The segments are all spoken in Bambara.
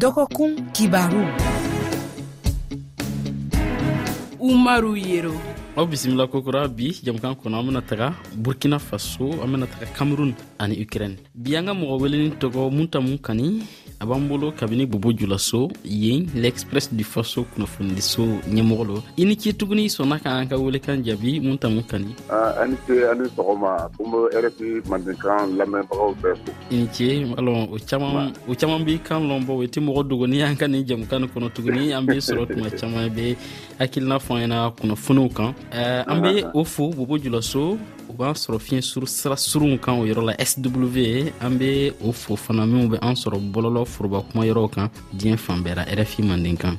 dɔgɔkun kibaru umaru yero aw bisimila kokura bi jamukan kɔnɔ an bena taga burkina faso an bena taga cameroun ani ukraine bi an ka mɔgɔ weleni tɔgɔ muntamu kani a b'an bolo kabini bobo julaso yen l'express du faso kunnafonidiso ɲɛmɔgɔ lo i ni ce tuguni sɔnna ka an ka welekan jaabi muntamu kani a ni ce ani sɔgɔma ko n be rfi mandenkan lamɛnbagaw bɛɛ fo i ni ce alon o caman o caman b'i kan lɔn bɔ o tɛ mɔgɔ dogo n'i y'an ka nin jamukan kɔnɔ tuguni an bɛ sɔrɔ tuma caman bɛ hakilina fɔ an ɲɛna kunnafoniw kan eh, an bɛ o fo bobo julaso u b'an sɔrɔ fiɲɛ suru sira surunw kan o yɔrɔ la sw an bɛ o fo fana minnu bɛ an sɔrɔ bɔlɔlɔ foroba kuma yɔrɔw kan diɲɛ fan bɛɛ la rfi manden kan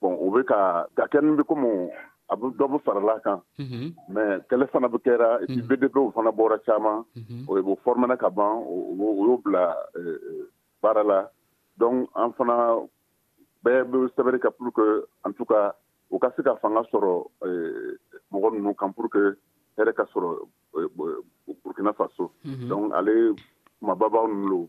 bɔn u bɛ ka ka kɛ bɛ komi a bɛ dɔbo farala kan mɛ kɛlɛ fana bɛ kɛra vdenw fana bɔra caman o ye bɔ f mɛn ka ban u y'o bila baara la dɔn an fana bɛɛ bɛ sɛbɛnri ka pur que an tu ka u ka se ka fanga sɔrɔ mɔgɔ ninnu kan pur que hɛrɛ ka sɔrɔ burukinafa so ale kumababaw ninnu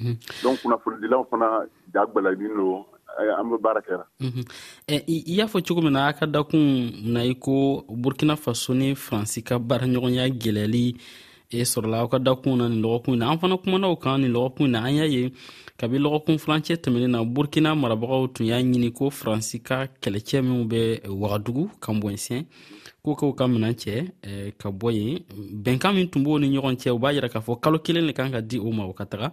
Mhm. donc kunnafonidilaw fana ja gwɛlɛyalen don an bɛ baara kɛra mhm. eh, i y'a fɔ cogo min na a ka dakun na i ko burkina faso ni faransi ka baaraɲɔgɔnya gɛlɛyali e sɔrɔla aw ka dakun na nin lɔgɔkun na an fana kumana o kan nin lɔgɔkun na an y'a ye kabi lɔgɔkun furancɛ tɛmɛnen na burkina marabagaw tun y'a ɲini ko faransi ka kɛlɛcɛ minw bɛ wagadugu kanbɔnsɛn ko k'o ka minɛn cɛ eh, ka bɔ yen bɛnkan min tun b'o ni ɲɔgɔn cɛ u b'a jira k'a fɔ kalo kelen de kan ka di o ma o ka taga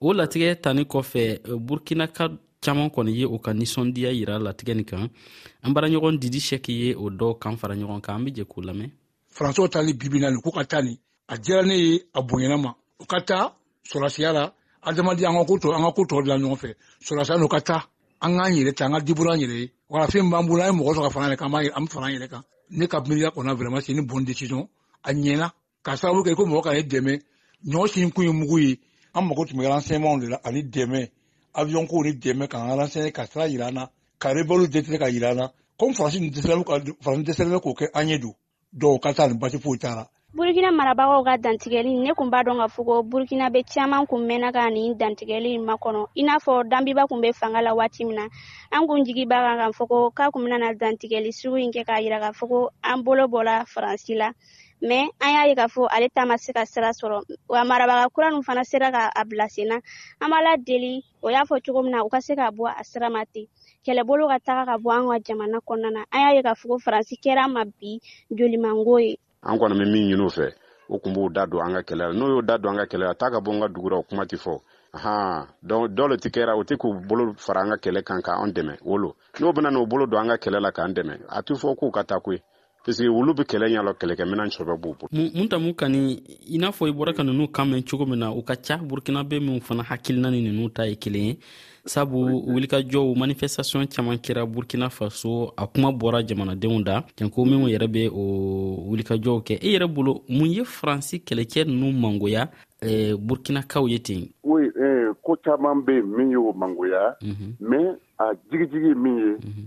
o latigɛ tani kɔfɛ eh, burkina ka caman kɔni ye o ka nisɔndiya yira latigɛ nin kan an baaraɲɔgɔn didi sɛki ye o dɔw kan fara ɲɔgɔn kan an bɛ jɛ k'o lamɛn faransiw taali bibina nin ko ka taa nin a diyara ne ye a bonyana ma u ka taa sɔrɔsiya la adamadenya an ka ko tɔ an ka ko tɔ dilan ɲɔgɔn fɛ sɔrɔsiya n'o ka taa an k'an yɛrɛ ta an ka diburu an yɛrɛ ye walafen b'an bolo an ye mɔgɔ sɔrɔ ka fara an yɛrɛ kan an bɛ fara an yɛrɛ kan ne ka miiriya kɔnɔ vraiment c'est une bonne décision a ɲɛna ka sababu kɛ ko mɔgɔ ka ne dɛmɛ ɲɔgɔn sin kun ye mugu ye an mago tun bɛ renseignementw de la ani dɛmɛ avion ko ni dɛmɛ k'an ka renseigner ka sira jira an na ka rebelles détruire ka jira an na comme faransi dɛsɛra faransi dɛsɛra k'o kɛ an ye don dɔw ka taa ni basi foyi taara burukina marabagaw ka dantigɛli ne kun b'a dɔn ka fɔ burukina bɛ caman kun mɛnna ka nin dantigɛli in makɔnɔ i n'a fɔ danbiba kun bɛ fanga la waati min na an kun jigi b'a kan k'a fɔ k'a kun bɛna dantigɛli sugu in kɛ k'a yira k'a fɔ an bolo bɔra faransi la mɛ an y'a ye k'a fɔ ale ta ma se ka sira sɔrɔ wa marabaga kura ninnu fana sera k'a bila sen na an b'a la deli o y'a fɔ cogo min na u ka se ka bɔ a sira ma ten kɛlɛbolo ka taga ka bɔ an ka jamana kɔnɔna na an y'a ye k'a fɔ ko faransi kɛra ma bi jolimango ye an kɔni bɛ min ɲini u fɛ u kun b'u da don an ka kɛlɛ la n'u y'o da don an ka kɛlɛ la taa ka bɔ n ka dugu la o kuma tɛ fɔ han donc dɔw le ti kɛra u tɛ k'u bolo fara an ka kɛlɛ kan ka an dɛmɛ wolo n'o bɛna n'u bolo don an ka kɛlɛ la k'an dɛmɛ a tɛ fɔ k'u ka taa koyi parce que wulu bɛ kɛlɛ ɲɛ la kɛlɛkɛminɛn sɔrɔ b'u bolo. mun ta mun kan i n'a fɔ i bɔra ka ninnu kan mɛn cogo min na u ka ca burkina bɛ min fana hakilina ni ninnu ta ye kelen ye sabu wulikajɔw manifestation caman kɛra burkina faso a kuma bɔra jamanadenw da janko minw yɛrɛ bɛ o wulikajɔw kɛ e yɛrɛ bolo mun ye faransi kɛlɛcɛ ninnu mangoya eh, burkinakaw ye ten. oui eh, ko caman bɛ yen min y'o mangoya. Mm -hmm. mais a jigijigi ye min ye. Mm -hmm.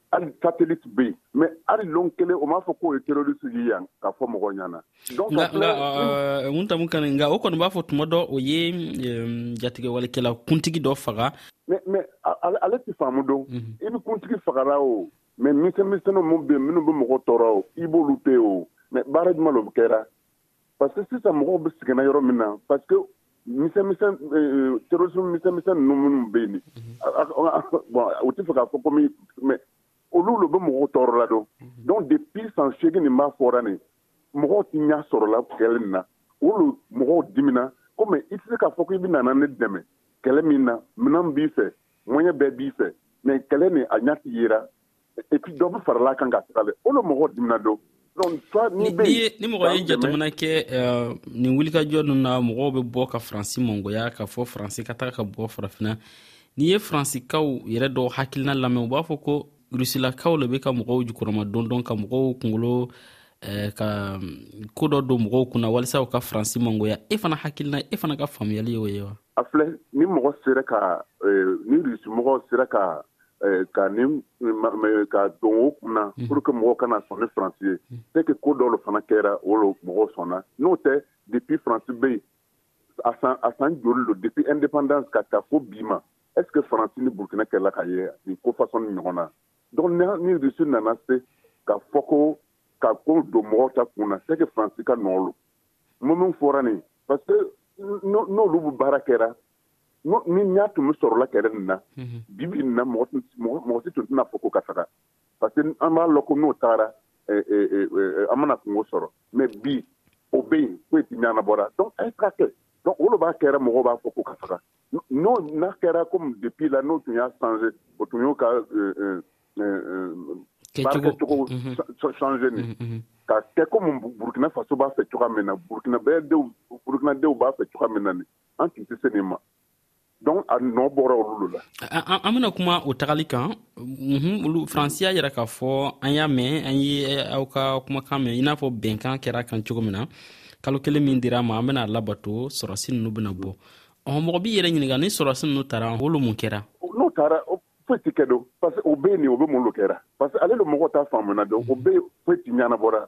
hali satellite bɛ yen mais hali lon kelen o m'a fɔ k'o ye terroriste ye yan k'a fɔ mɔgɔ ɲɛna. donc nka nka Nkuntamu Kane nka o kɔni b'a fɔ tuma dɔ o ye jatigɛwalekɛla kuntigi dɔ faga. mais mais ale tɛ faamu dɔn i bɛ kuntigi fagara o mais misɛnmisɛnninw minnu bɛ yen minnu bɛ mɔgɔ tɔɔrɔ o i b'olu to yen o mais baara jumɛn de kɛra. Parce que sisan mɔgɔw bɛ sɛgɛnna yɔrɔ min na parce que terrorisme misɛnmisɛn ninnu minnu bɛ yen, bon u tɛ fɛ k'a fɔ ko min mais olu de bɛ mɔgɔw tɔɔrɔ la donc, donc depuis san seegin nin b'a fɔra nin mɔgɔw tɛ ɲɛ sɔrɔla kɛlɛ nin na o de mɔgɔw dimina ko mais i tɛ se k'a fɔ k'i bɛ na ne dɛmɛ kɛlɛ min na minɛn b'i fɛ moyen bɛɛ b'i fɛ mais kɛlɛ nin a ɲɛ tɛ yera epi dɔ bɛ farala kan ka sira o de mɔgɔ dimina don ni mɔgɔ ye jateminɛ kɛ eh, nin wulikajɔ ninnu na mɔgɔw bɛ bɔ ka faransi mɔngoya ka fɔ faransi ka taga ka bɔ farafina n'i ye faransikaw yɛrɛ dɔw hakilina lamɛn u b'a fɔ ko rusilakaw le bɛ ka mɔgɔw jukɔrɔma dɔndɔn ka mɔgɔw kungolo eh, ka mm, ko dɔ don mɔgɔw kunna walisa u ka faransi mangoya e fana hakilina e fana ka faamuyali y'o ye wa a filɛ ni mɔgɔ sera ka eh, ni rusi mɔgɔ sera ka eh, ka ni ka don o kun na mhm. pour que mɔgɔ kana sɔn ni faransi ye mhm. c'est que ko dɔw fana kɛra o lo mɔgɔw sɔnna n'o tɛ depuis faransi bɛ yen a san a san joli lo depuis indépendance ka taa fo bi ma est ce que faransi ni burkina kɛlɛla ka ye nin ko fasɔn ni ɲɔgɔn na donc ni rusi nana se ka fɔ ko ka ko don mɔgɔw ta kun na c'est que faransi ka nɔ lo minnu fɔra nin parce que n'olu baara kɛra ni n y'a tun bɛ sɔrɔla kɛlɛ nin na bibi na mɔgɔ si tun tɛna fɔ ko ka taga parce que an b'a la ko n'o taara an mana kungo sɔrɔ mɛ bi o bɛ yen foyi tɛ ɲɔgɔn bɔra dɔn a ye ka kɛ dɔn olu b'a kɛra mɔgɔ b'a fɔ ko ka taga n'o n'a kɛra ko depi la n'o tun y'a san o tun y'o ka cogo sanze nin ka kɛ ko burukina faso b'a fɛ cogoya min na burukina burukinadenw b'a fɛ cogoya min na an tun tɛ se nin ma donc a nɔ bɔra olu la an bɛna kuma o tagali kan olu faransiya yɛrɛ k'a fɔ an y'a mɛn an ye aw ka kumakan mɛn i n'a fɔ bɛnkan kɛra kan cogo min na kalo kelen min dira ma an bɛna labato sɔrɔsi ninnu bɛna bɔ mɔgɔ b'i yɛrɛ ɲininka ni sɔrɔsi ninnu tara olu mun kɛra n'o tara foyi tɛ kɛ don parce que o bɛ nin o bɛ mun lo kɛra parce que ale le mɔgɔ ta faamuna don o bɛ foyi tɛ ɲɛnabɔra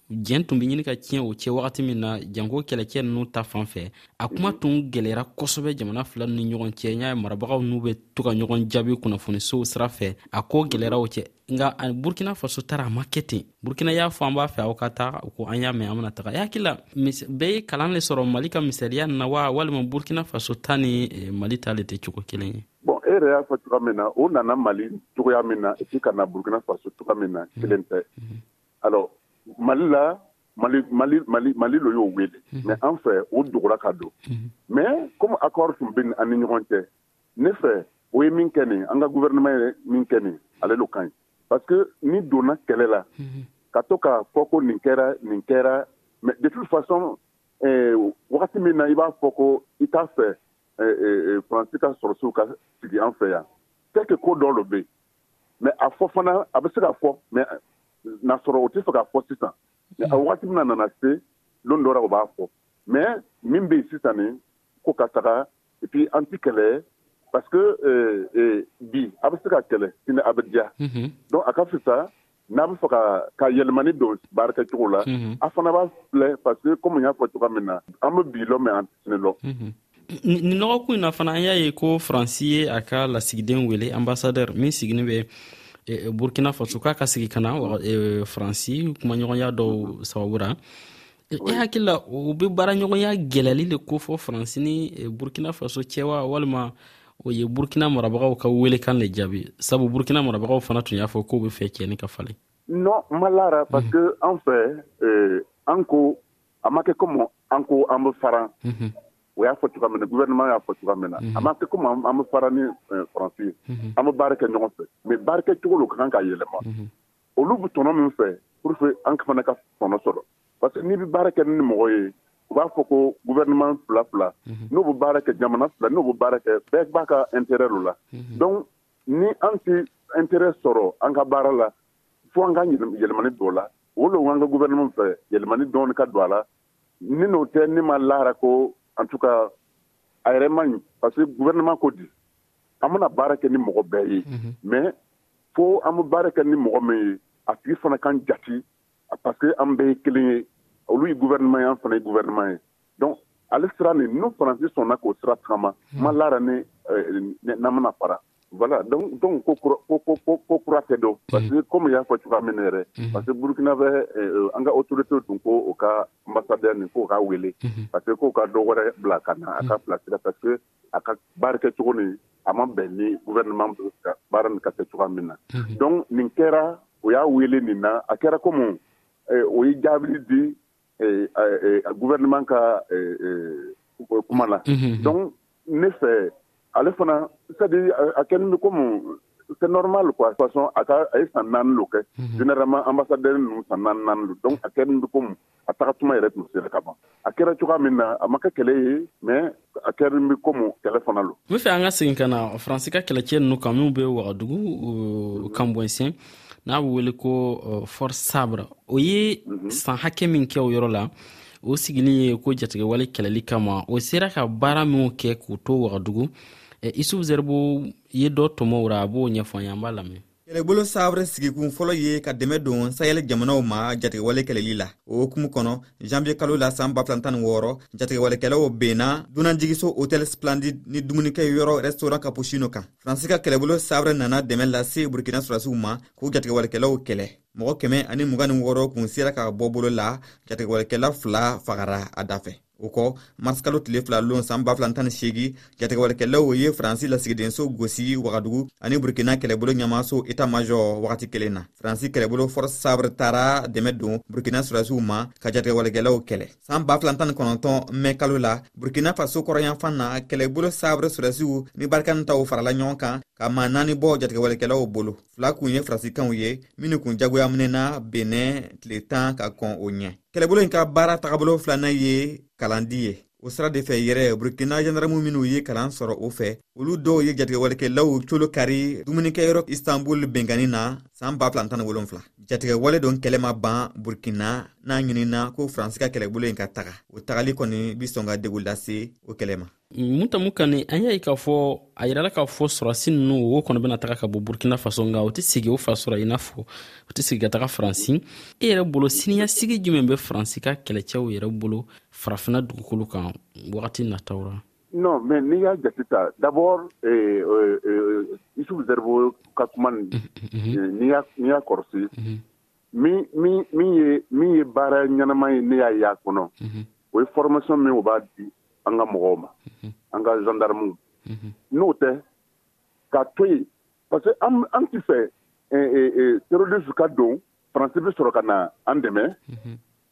jɛn tun bɛ ɲini ka tiɲɛ o cɛ wagati min na janko kɛlɛcɛ ninnu ta fan fɛ a kuma tun gɛlɛyara kosɛbɛ jamana fila ni ɲɔgɔn cɛ y'a marabagaw n'u bɛ to ka ɲɔgɔn jaabi kunnafonisow sira fɛ a ko gɛlɛyara o cɛ nka burkina faso taara a ma kɛ ten burkina y'a fɔ an b'a fɛ aw ka taa u ko an y'a mɛn an bɛna taga hakili la bɛɛ ye kalan de sɔrɔ mali ka misaliya na wa walima burkina faso ta ni eh, mali ta de tɛ cogo kelen ye bɔn e yɛrɛ y'a fɔ cogoya min na o nana mali cogoya min na i kana burkina faso cogoya min na kelen tɛ mm-hmm. alors mali la mali mali mali mali lo y'o wele mhm. mais an fɛ o dogora ka don mhm. mais comme accord tun bɛ an ni ɲɔgɔn cɛ ne fɛ o ye min kɛ nin an ka gouvernement ye min kɛ nin ale lo kan parce que ni donna kɛlɛ la mhm. ka to ka fɔ ko nin kɛra nin kɛra mais de toute façon eh, wagati min na i b'a fɔ ko i t'a fɛ eh, eh, faransi ka sɔrɔsiw ka sigi an fɛ yan c'est que ko dɔ lo bɛ yen mɛ a fɔ fana a bɛ se ka fɔ mɛ na sɔrɔ o tɛ fɛ ka fɔ sisan a waati min nana se don dɔ o b'a fɔ mɛ min bɛ yen sisan nin ko ka taga ipi an tɛ kɛlɛ parce que euh, euh, bi a bɛ se ka kɛlɛ sini a bɛ diya donc a ka fisa n'a bɛ fɛ ka ka yɛlɛmani don baara kɛcogo la a fana b'a filɛ parce que comme n y'a fɔ cogoya min na an bɛ bi lɔ mɛ an sini lɔ nin dɔgɔkun in na fana an y'a ye ko faransi ye a ka lasigiden wele anbassadɛri min sigini bɛ e, burkina faso k'a ka sigi ka na e, faransi kumaɲɔgɔnya dɔw sababu ra e, e hakili la u bɛ baaraɲɔgɔnya gɛlɛyali de ko fɔ faransi ni burkina faso cɛ wa walima o ye burkina marabagaw ka weelekan le jaabi sabu burkina marabagaw fana tun y'a fɔ k'u be fɛ cɛni ka falen non ma lara parce que mhm. an fɛ eh, an ko a ma kɛ comme an ko an be faran mhm. o y'a fɔ cogoya min na gouvernement y'a fɔ cogoya min na mhm. a ma kɛ comme an be faran ni eh, faransi ye an be baara kɛ ɲɔgɔn fɛ mais baarakɛ cogo lo ka kan ka yɛlɛma olu bɛ tɔnɔ min fɛ pour que an fana ka tɔnɔ sɔrɔ parce que n'i bɛ baara kɛ ni mɔgɔ ye u b'a fɔ ko gouvernement fila fila mhm. n'o bɛ baara kɛ jamana fila n'o bɛ baara kɛ bɛɛ b'a ka intérêt de la mhm. donc ni an tɛ intérêt sɔrɔ an ka baara la fo an ka yɛlɛmani don o la o de an ka gouvernement fɛ yɛlɛmani dɔɔni ka don a la ni n'o tɛ ne ma lahara ko en tout cas a yɛrɛ man ɲi parce que gouvernement ko di an bɛna baara kɛ ni mɔgɔ bɛɛ ye mhm. mais fo an bɛ baara kɛ ni mɔgɔ min ye a tigi fana kan jati parce que an bɛɛ ye kelen ye olu ye gouvernement ye an fana ye gouvernement ye donc ale sira nin n'u faransi sɔnna k'o sira tagama hmm. ma lara ni eh, n'an bɛna fara voilà donc donc ko kura ko ko ko kura tɛ dɔn hmm. parce que comme y'a fɔ cogoya min na yɛrɛ hmm. parce que burkina bɛ eh, an ka autorité tun ko o ka ambassadeur nin k'o ka wele parce que k'o ka dɔ wɛrɛ bila ka na a ka place la parce que a ka baara kɛ cogo ni a ma bɛn ni gouvernement bolo ka baara nin ka kɛ cogoya min na unhun donc nin kɛra o y'a wele nin na a kɛra comme eh, o ye jaabili di eh, eh, eh gouvernement ka eh, eh, kuma na unhun donc ne fɛ ale fana c'est à dire a kɛlen bɛ comme c'est normal quoi de toute façon a ka a ye san naani lo kɛ généralement ambassadeur ninnu san naani naani lo donc a kɛlen bɛ comme a taga tuma yɛrɛ tun sera ka ban a kɛra cogoya min na a ma kɛ kɛlɛ ye mɛ a kɛra bɛ komi kɛlɛ fana don n bɛ fɛ an ka segin ka na faransi ka kɛlɛcɛ ninnu kan minnu bɛ wagadugu uh, kanbɔnsɛn n'a bɛ wele ko uh, fort sabre o ye mhm. san hakɛ min kɛ o yɔrɔ la o sigili ye ko jatigɛwale kɛlɛli kama o sera ka baara minw kɛ k'u to wagadugu eh, isufu zɛribu ye dɔ tɔmɔ o ra a b'o ɲɛfɔ an ye an b'a lamɛn kɛlɛbolo saawɛrɛ sigikun fɔlɔ ye ka dɛmɛ don sahel jamanaw ma jatigɛwale kɛlɛli la o hukumu kɔnɔ janvier kalo la san 2016 jatigɛwalekɛlaw benna dunanjigiso hotel splendid ni dumunikɛ yɔrɔ restaurant capuchino kan faransi ka kɛlɛbolo saawɛrɛ nana dɛmɛ lase burkina surasiw ma k'u jatigɛwalekɛlaw kɛlɛ mɔgɔ kɛmɛ ani mugan ni wɔɔrɔ kun sera ka bɔ bolo la jatigɛwalekɛla fila fagara a da fɛ o kɔ marisikalo tile fila lon san 2018 jatigɛwalekɛlaw ye faransi lasigidenso gosi wagadugu ani burkina kɛlɛbolo ɲɛmaaso eta majɔ wagati kelen na faransi kɛlɛbolo force sabre taara dɛmɛ don burkina surasiw ma ka jatigɛwalekɛlaw kɛlɛ san 2019 mɛ kalo la burkina faso kɔrɔyanfan na kɛlɛbolo sabre surasiw ni barikani taw farala ɲɔgɔn kan ka maa naani bɔ jatigɛwalekɛlaw bolo fila kun ye farasikanw ye minnu kun jagoyaminɛna benɛn tile tan ka kɔn o ɲɛ kɛlɛbolo in ka baara tagabolo filanan ye kalandi ye o sira de fɛ yɛrɛ burkina jandarmu minw ye kalan sɔrɔ o fɛ olu dɔw ye jatigɛwalekɛlaw colo kari dumunikɛyɔrɔ istanbul benkanni na saan 2017 jatigɛwale don kɛlɛ ma ban burkina n'a ɲinina ko faransi ka kɛlɛbolo in ka taga o tagali kɔni bi sɔn ka degu lase o kɛlɛ ma mutamu kane an y'a ye k'a fɔ a yirala k'a fɔ sɔrɔdasi ninnu wo kɔnɔ bɛna taga ka bɔ burkina faso nka o tɛ sigi o fa sɔrɔ i n'a fɔ o tɛ sigi ka taga faransi e yɛrɛ bolo siniyasigi jumɛn bɛ faransi ka kɛlɛcɛw yɛrɛ bolo farafina dugukolo kan wagati nataw la non mais n'i y'a jate ta d'abord eh, eh, eh, isufu zɛribo ka kuma nin n'i y'a kɔrɔsi min ye baara ɲɛnama ye ne y'a y a kɔnɔ o ye fɔrɔmasa min u b'a di an ka mɔgɔw ma an ka zandarmu n'o tɛ ka to yen parce que an tɛ fɛ todisu ka don fanransi bɛ sɔrɔ ka na an dɛmɛ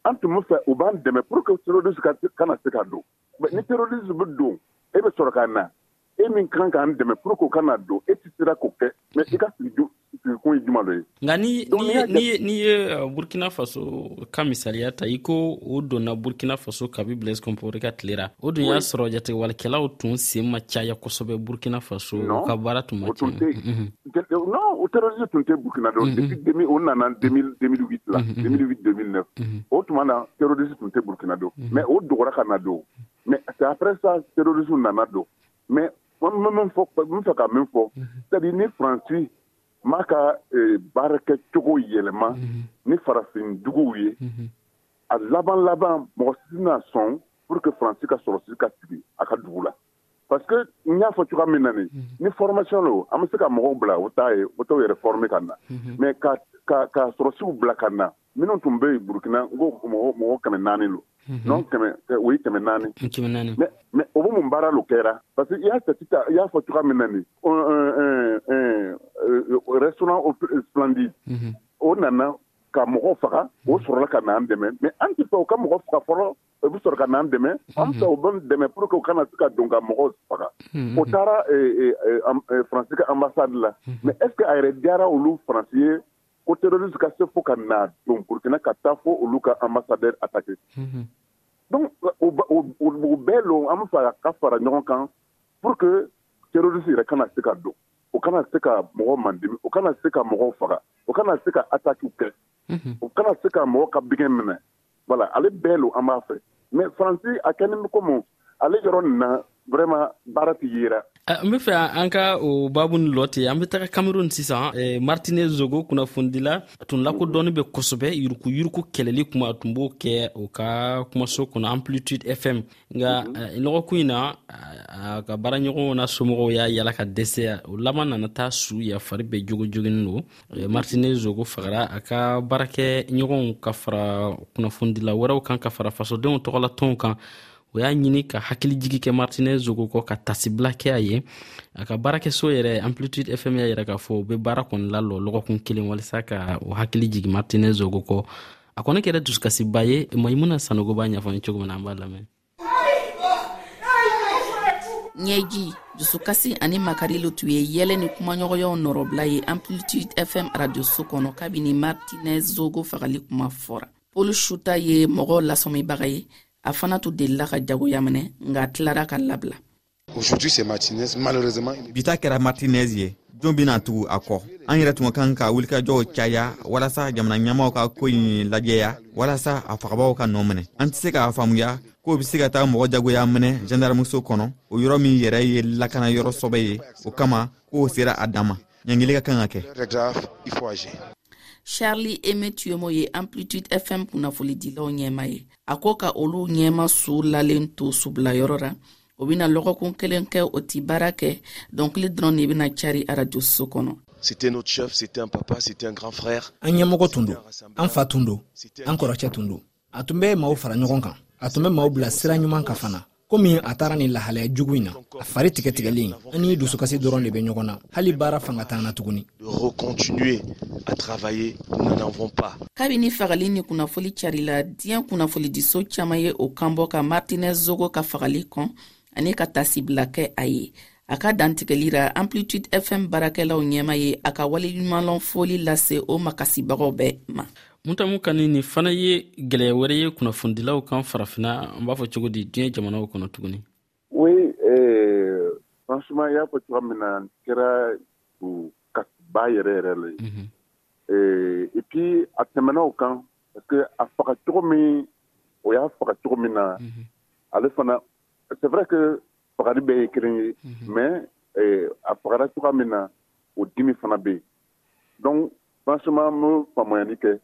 an tun fɛ u b'an dɛmɛ pur que todisu ka kana se ka don ni terrorisme bɛ don e bɛ sɔrɔ ka na e min kan k'an dɛmɛ pour que o kana don e tɛ sera k'o kɛ mais i ka sigikun ye juma dɔ ye. nka ni ni ni ye euh, burkina faso ka misaliya ta i ko o donna burkina faso kabi blaise compaore ka tile ra o dun y'a sɔrɔ jatewalikɛlaw tun sen ma caya kosɛbɛ burkina faso ka baara tun ma tiɲɛ. u tɔɔrɔsi tun tɛ bkina dɔn u nana la o tuma na tɔɔrɔdisi tun tɛ bkina don mɛ o dɔgɔ ka na don mɛ apre sa tɔɔrɔdisiw nana don mɛ bamanan fɔ ka min fɔ sabu ni faransi ma ka baara kɛ cogo yɛlɛma ni farafin juguw ye a laban laban mɔgɔ sina sɔn pur que faransi ka sɔrɔsi ka sigi a ka dugu la parce que n y'a fɔ cogoya min na nin mhm. ni formation don an bɛ se ka mɔgɔw bila u t'a ye u t'u yɛrɛ former ka na mhm. mais ka ka ka sɔrɔsiw bila ka na minnu tun bɛ yen burukina n ko mɔgɔ mɔgɔ kɛmɛ naani don mhm. non kɛmɛ eh, o ye kɛmɛ naani kɛmɛ naani mais mais o bɛ mun baara lo kɛra parce que i y'a jate ta i y'a fɔ cogoya min na nin restaurant splendide o nana ka mɔgɔ faga o sɔrɔla ka na an dɛmɛ mais an tɛ fɛ u ka mɔgɔ faga fɔlɔ o bɛ sɔrɔ ka n'an dɛmɛ an fɛ u bɛ dɛmɛ pour que u kana se ka don ka mɔgɔw faga o taara faransi ka ambassade la mais est ce que a yɛrɛ diyara olu faransi ye ko terroriste ka se fo ka na don burkina ka taa fo olu ka ambassadeur attaquer donc u bɛɛ lo an bɛ fɛ ka fara ɲɔgɔn kan pour que terroriste yɛrɛ kana se ka don u kana se ka mɔgɔ mandimi u kana se ka mɔgɔw faga u kana se ka attaque kɛ u kana se ka mɔgɔ ka bigɛn minɛ wala ale bɛɛ lo an b'a fɛ mɛ faransi a kɛnin komi ale yɔrɔ nin na vraiment baara tɛ yera ah, n bɛ fɛ an ka o babu ni lɔ ten an bɛ taga cameroun sisan eh, martine zogo kunnafonidila a tun lakodɔnni bɛ kosɛbɛ yurukuyuruku kɛlɛli kuma a tun b'o kɛ o ka kumaso kɔnɔ amplitude fm nka mhm. eh, nɔgɔkun in na a ka baaraɲɔgɔnw na somɔgɔw y'a yala ka dɛsɛ o laban nana taa su ya fari bɛɛ jogojoginni don martine zogo fagara a ka baarakɛ ɲɔgɔnw ka fara kunnafonidila wɛrɛw kan ka fara fasodenw tɔgɔla tɔnw kan o y'a ɲini ka hakili jigi kɛ martine zogo kɔ ka tasibila kɛ a ye a ka baarakɛso yɛrɛ amplitude fm y'a yɛrɛ k'a fɔ u bɛ baara kɔni la lɔ lɔgɔkun kelen walisa ka o hakili jigi martine zogo kɔ a kɔni kɛra dusukasiba ye maimuna sanogo b'a ɲɛfɔ ye cogo min na an b'a lamɛn ɲɛji dusukasi ani makarilo tun ye yɛlɛ ni kumaɲɔgɔnyaw nɔrɔbila ye amplitude fm radioso kɔnɔ kabini martinez zogo fagali kuma fɔra paul shuta ye mɔgɔ lasɔmibaga ye a fana tun delila ka jagoya minɛ nka tilara ka labila bi ta kɛra martinez ye jɔn bɛna tugu a kɔ an yɛrɛ tun kan ka wulikajɔw caya walasa jamana ɲɛmaw ka ko in lajɛya walasa a fagabaw ka nɔ minɛ an tɛ se k'a faamuya k'o bɛ se ka taa mɔgɔ jagoya minɛ jandarmuso kɔnɔ o yɔrɔ min yɛrɛ ye lakana yɔrɔ sɔbɛ ye o kama k'o sera a dan ma ɲangili ka kan ka kɛ charlie eme tuyomo ye amplitude fm kunnafolidilaw ɲɛma ye a ko ka olu ɲɛma su lalen to subilayɔrɔ ra o bɛna lɔgɔkun kelen kɛ o ti baara kɛ dɔnkili dɔrɔn de bɛna cari arajo so kɔnɔ C'était notre chef, c'était un papa, c'était un grand frère. An ɲɛmɔgɔ tun don, an fa tun don, an kɔrɔcɛ tun don. a tun bɛ maaw fara ɲɔgɔn kan a tun bɛ maaw bila sira ɲuman kan fana komi a taara nin lahalaya jugu in na a fari tigɛtigɛlen ani dusukasi dɔrɔn de bɛ ɲɔgɔn na hali baara fanga t'an na tuguni kabini fagali ni kunnafoli carila diɲɛ kunnafolidiso caman ye o kanbɔ ka martinez zogo ka fagali kɔn ani ka tasibila kɛ a ye a ka dantigɛli ra amplitude fm baarakɛlaw ɲɛma ye a ka waleɲumanlɔn foli lase o makasibagaw bɛɛ ma mutamu kani nin fana ye gwɛlɛya wɛrɛ ye kunnafonidilaw kan farafina an b'a fɔ cogo di diɲɛ jamanaw kɔnɔ tuguni oui euh, franchement y'a fɔ cogoya min na kɛra ba yɛrɛ yɛrɛ le mhm. eh, et puis a tɛmɛna o kan parce que a faga cogo min o y'a faga cogo min na mhm. ale fana c'est vrai que fagali bɛɛ ye kelen ye mhm. mais eh, a fagara cogoya min na o dimi fana bɛ yen donc franchement n bɛ faamuyali kɛ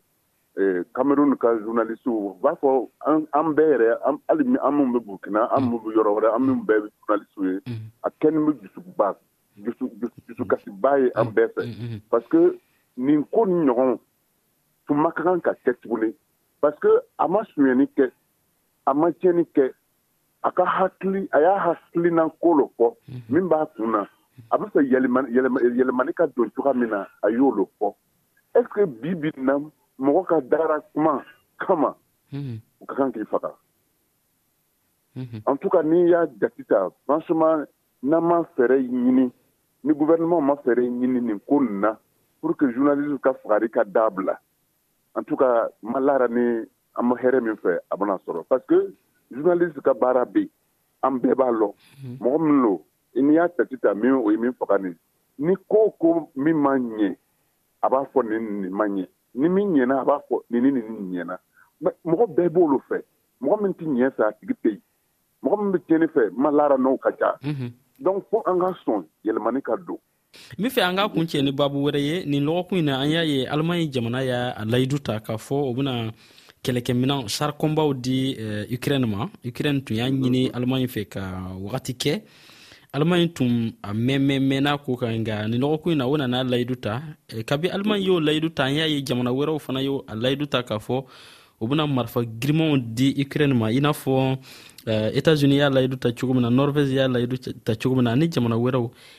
eh, cameroun ka journaliste u b'a fɔ an bɛɛ yɛrɛ hali an minnu bɛ burkina an minnu bɛ yɔrɔ wɛrɛ an minnu bɛɛ journaliste ye mhm. a kɛni bɛ dusuba dusukasiba ye an bɛɛ fɛ mhm. parce que nin ko ni ɲɔgɔn tun ma ka kan ka kɛ tuguni parce que a ma sonyani kɛ a ma tiɲɛni kɛ a ka hakili a y'a hakilinan ko lo fɔ mhm. min b'a kun na a bɛ fɛ yɛlɛmani ka don cogoya min na a y'o lo fɔ est ce que bi bi na mɔgɔ ka dara kuma kama mhm. u ka kan k'i faga mhm. en tout cas n'i y'a jati ta franchement n'an ma fɛɛrɛ ɲini ni gouvernement ma fɛɛrɛ ɲini nin ko nin na pour que journaliste ka fagari ka dabila an tout cas ma lahara ni an ma hɛrɛ min fɛ a bɛna sɔrɔ parce que journaliste ka baara bɛ an bɛɛ b'a lɔ mhm. mɔgɔ min lo n'i y'a tati ta min o ye min faga nin ni ko ko min ma ɲɛ a b'a fɔ nin nin ma ɲɛ ni min ɲɛna a b'a fɔ nin ni nin ɲɛna mɔgɔ bɛɛ b'olu fɛ mɔgɔ min tɛ ɲɛ fɛ a tigi tɛ yen mɔgɔ min bɛ tiɲɛni fɛ ma lahara n'o ka ca mhm. donc fo an ka sɔn yɛlɛmani ka don n bɛ fɛ an ka kun cɛ ni babu wɛrɛ ye nin lɔgɔkun in na an y'a ye alemaɲi jamana y'a layidu ta k'a fɔ o bɛna kɛlɛkɛminɛn sarikɔnbaw di ukraine eh, ma ukraine tun y'a ɲini alemaɲi fɛ ka wagati kɛ alemaɲi tun a mɛnmɛnmɛnna ko kan nka nin lɔgɔkun in na o nana layidu ta eh, kabi alemaɲi y'o layidu ta an y'a ye jamana wɛrɛw fana y'o a layidu ta k'a fɔ o bɛna marifa girimanw di ukraine ma i n'a fɔ eh, etats unis y'a layidu ta cogo min na norvège y'a layidu ta cogo min na ani jamana wɛrɛw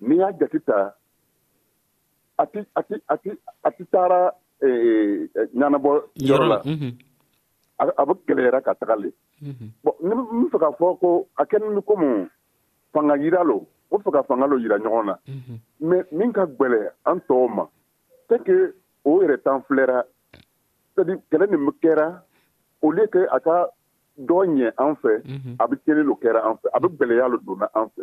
n'i y'a jate ta a ti taara ɲɛnabɔ yɔrɔ la a bɛ kɛlɛyara ka taga le bɔn ne bɛ fɛ ka fɔ ko a kɛ ni komi fanga jira lo o fɛ ka fanga lo jira ɲɔgɔn na mɛ min ka gbɛlɛ an tɔw ma se ke o yɛrɛ tan filɛra kɛlɛ min kɛra o de kɛ a ka dɔ ɲɛ an fɛ a bɛ kelen lo kɛra an fɛ a bɛ gbɛlɛya lo donna an fɛ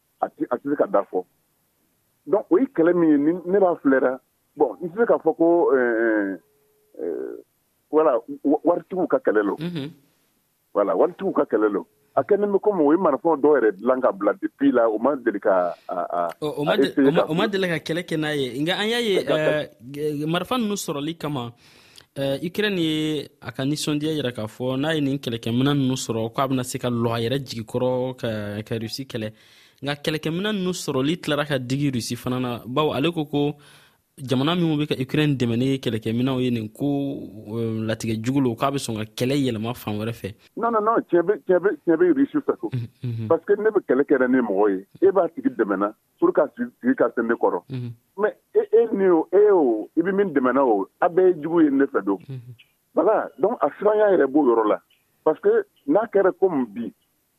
a tɛ se ka da fɔ donc o ye kɛlɛ min ye ni ne b'a filɛra bon n tɛ se k'a fɔ ko euh, euh, wala waritigiw ka kɛlɛ lo mhm. wala waritigiw ka kɛlɛ lo a kɛlen bɛ komi o ye marifɔn dɔw yɛrɛ dilan ka bila depuis la o ma deli ka o ma deli ka kɛlɛ kɛ n'a ye nka an y'a ye euh, marifan ninnu sɔrɔli kama ukraine ye a ka nisɔndiya jira k'a fɔ n'a ye nin kɛlɛkɛmina ninnu sɔrɔ ko a bɛna se ka lɔ a yɛrɛ jigikɔrɔ ka ka rusi kɛlɛ nka kɛlɛkɛmina ninnu sɔrɔli tilara ka digi rusi fana na bawo ale ko ko jamana minnu bɛ ka ukraine dɛmɛ ni kɛlɛkɛminɛw ye nin ko euh, latigɛ jugu lo k'a bɛ sɔn ka kɛlɛ yɛlɛma fan wɛrɛ fɛ non non non tiɲɛ bɛ tiɲɛ bɛ tiɲɛ bɛ rusi fɛ ko parce que ne bɛ kɛlɛ kɛra ni mɔgɔ ye e b'a tigi dɛmɛna pour ka sigi ka se ne kɔrɔ mais e e ni o e o i bɛ min dɛmɛna o a bɛɛ ye jugu ye ne fɛ don voilà donc a siranya yɛrɛ b'o yɔrɔ la parce que n'a kɛra comme bi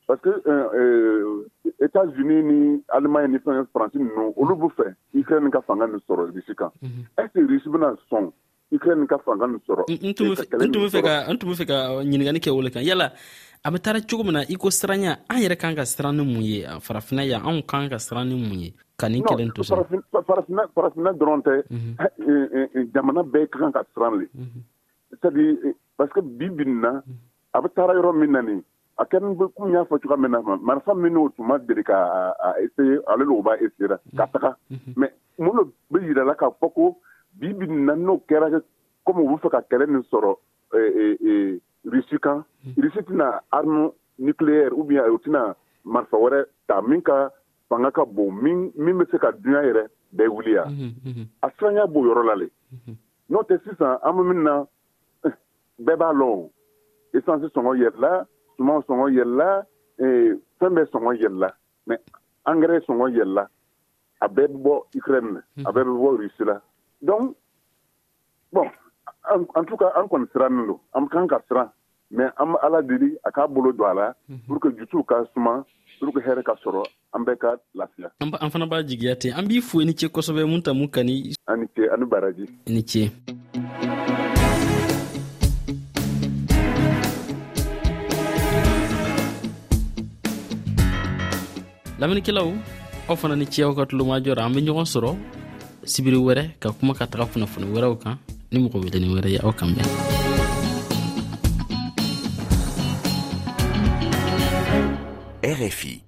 parce que euh, euh, États-Unis ni Allemagne ni France ninnu olu b'u fɛ Ukraine ka fanga ni sɔrɔ Russie kan est-ce que Russie bɛna sɔn ukraine ka fanga min sɔrɔ n tun bɛ fɛ ka n tun bɛ fɛ ka ɲininkali kɛ o de kan yala a bɛ taara cogo min na i ko siranya an yɛrɛ kan ka siran ni mun ye farafinna yan anw kan ka siran ni mun ye ka nin kelen to farafinna dɔrɔn tɛ mhm. eh, eh, eh, jamana bɛɛ ka kan ka siran le mhm. c'est à dire parce que bi bi nin na mhm. a bɛ taara yɔrɔ min na nin a kɛ bɛ kun y'a fɔ cogoya min na ma marifa min'o tun ma deli ka ale n'o b'a e sera ka taga mɛ minnu bɛ jirala ka fɔ ko bi bɛ na n'o kɛra kɔmi u bɛ fɛ ka kɛlɛ min sɔrɔ rusi kan rusi tɛna arme nucleaire ou bien u tɛna marifa wɛrɛ ta min ka fanga ka bon min bɛ se ka dunya yɛrɛ bɛɛ wuliya a siranya b'o yɔrɔ la le n'o tɛ sisan an bɛ min na bɛɛ b'a lɔn esansi sɔngɔ yɛlɛla suman sɔngɔ yɛlɛla eh, fɛn bɛɛ sɔngɔ yɛlɛla mɛ angɛrɛ sɔngɔ yɛlɛla a bɛɛ bɛ bɔ ukraine na a bɛɛ bɛ bɔ russie la donc bon en tout cas an kɔni sirannen don an kan ka siran mɛ an bɛ ala deli a k'a bolo don a la pour que jutuw ka suma pour que hɛrɛ ka sɔrɔ an bɛ ka lafiya an fana b'a jigiya ten an b'i fo i ni ce kosɛbɛ mun ta mun kani a ni ce a ni baraji i ni ce laminikɛlaw aw fana ni ciyaw ka tulomajɔ an bɛ ɲɔgɔn sɔrɔ sibiri wɛrɛ ka kuma ka taga kunnafoni wɛrɛw kan ni mɔgɔ welenin wɛrɛ ye aw kan bɛn RFI.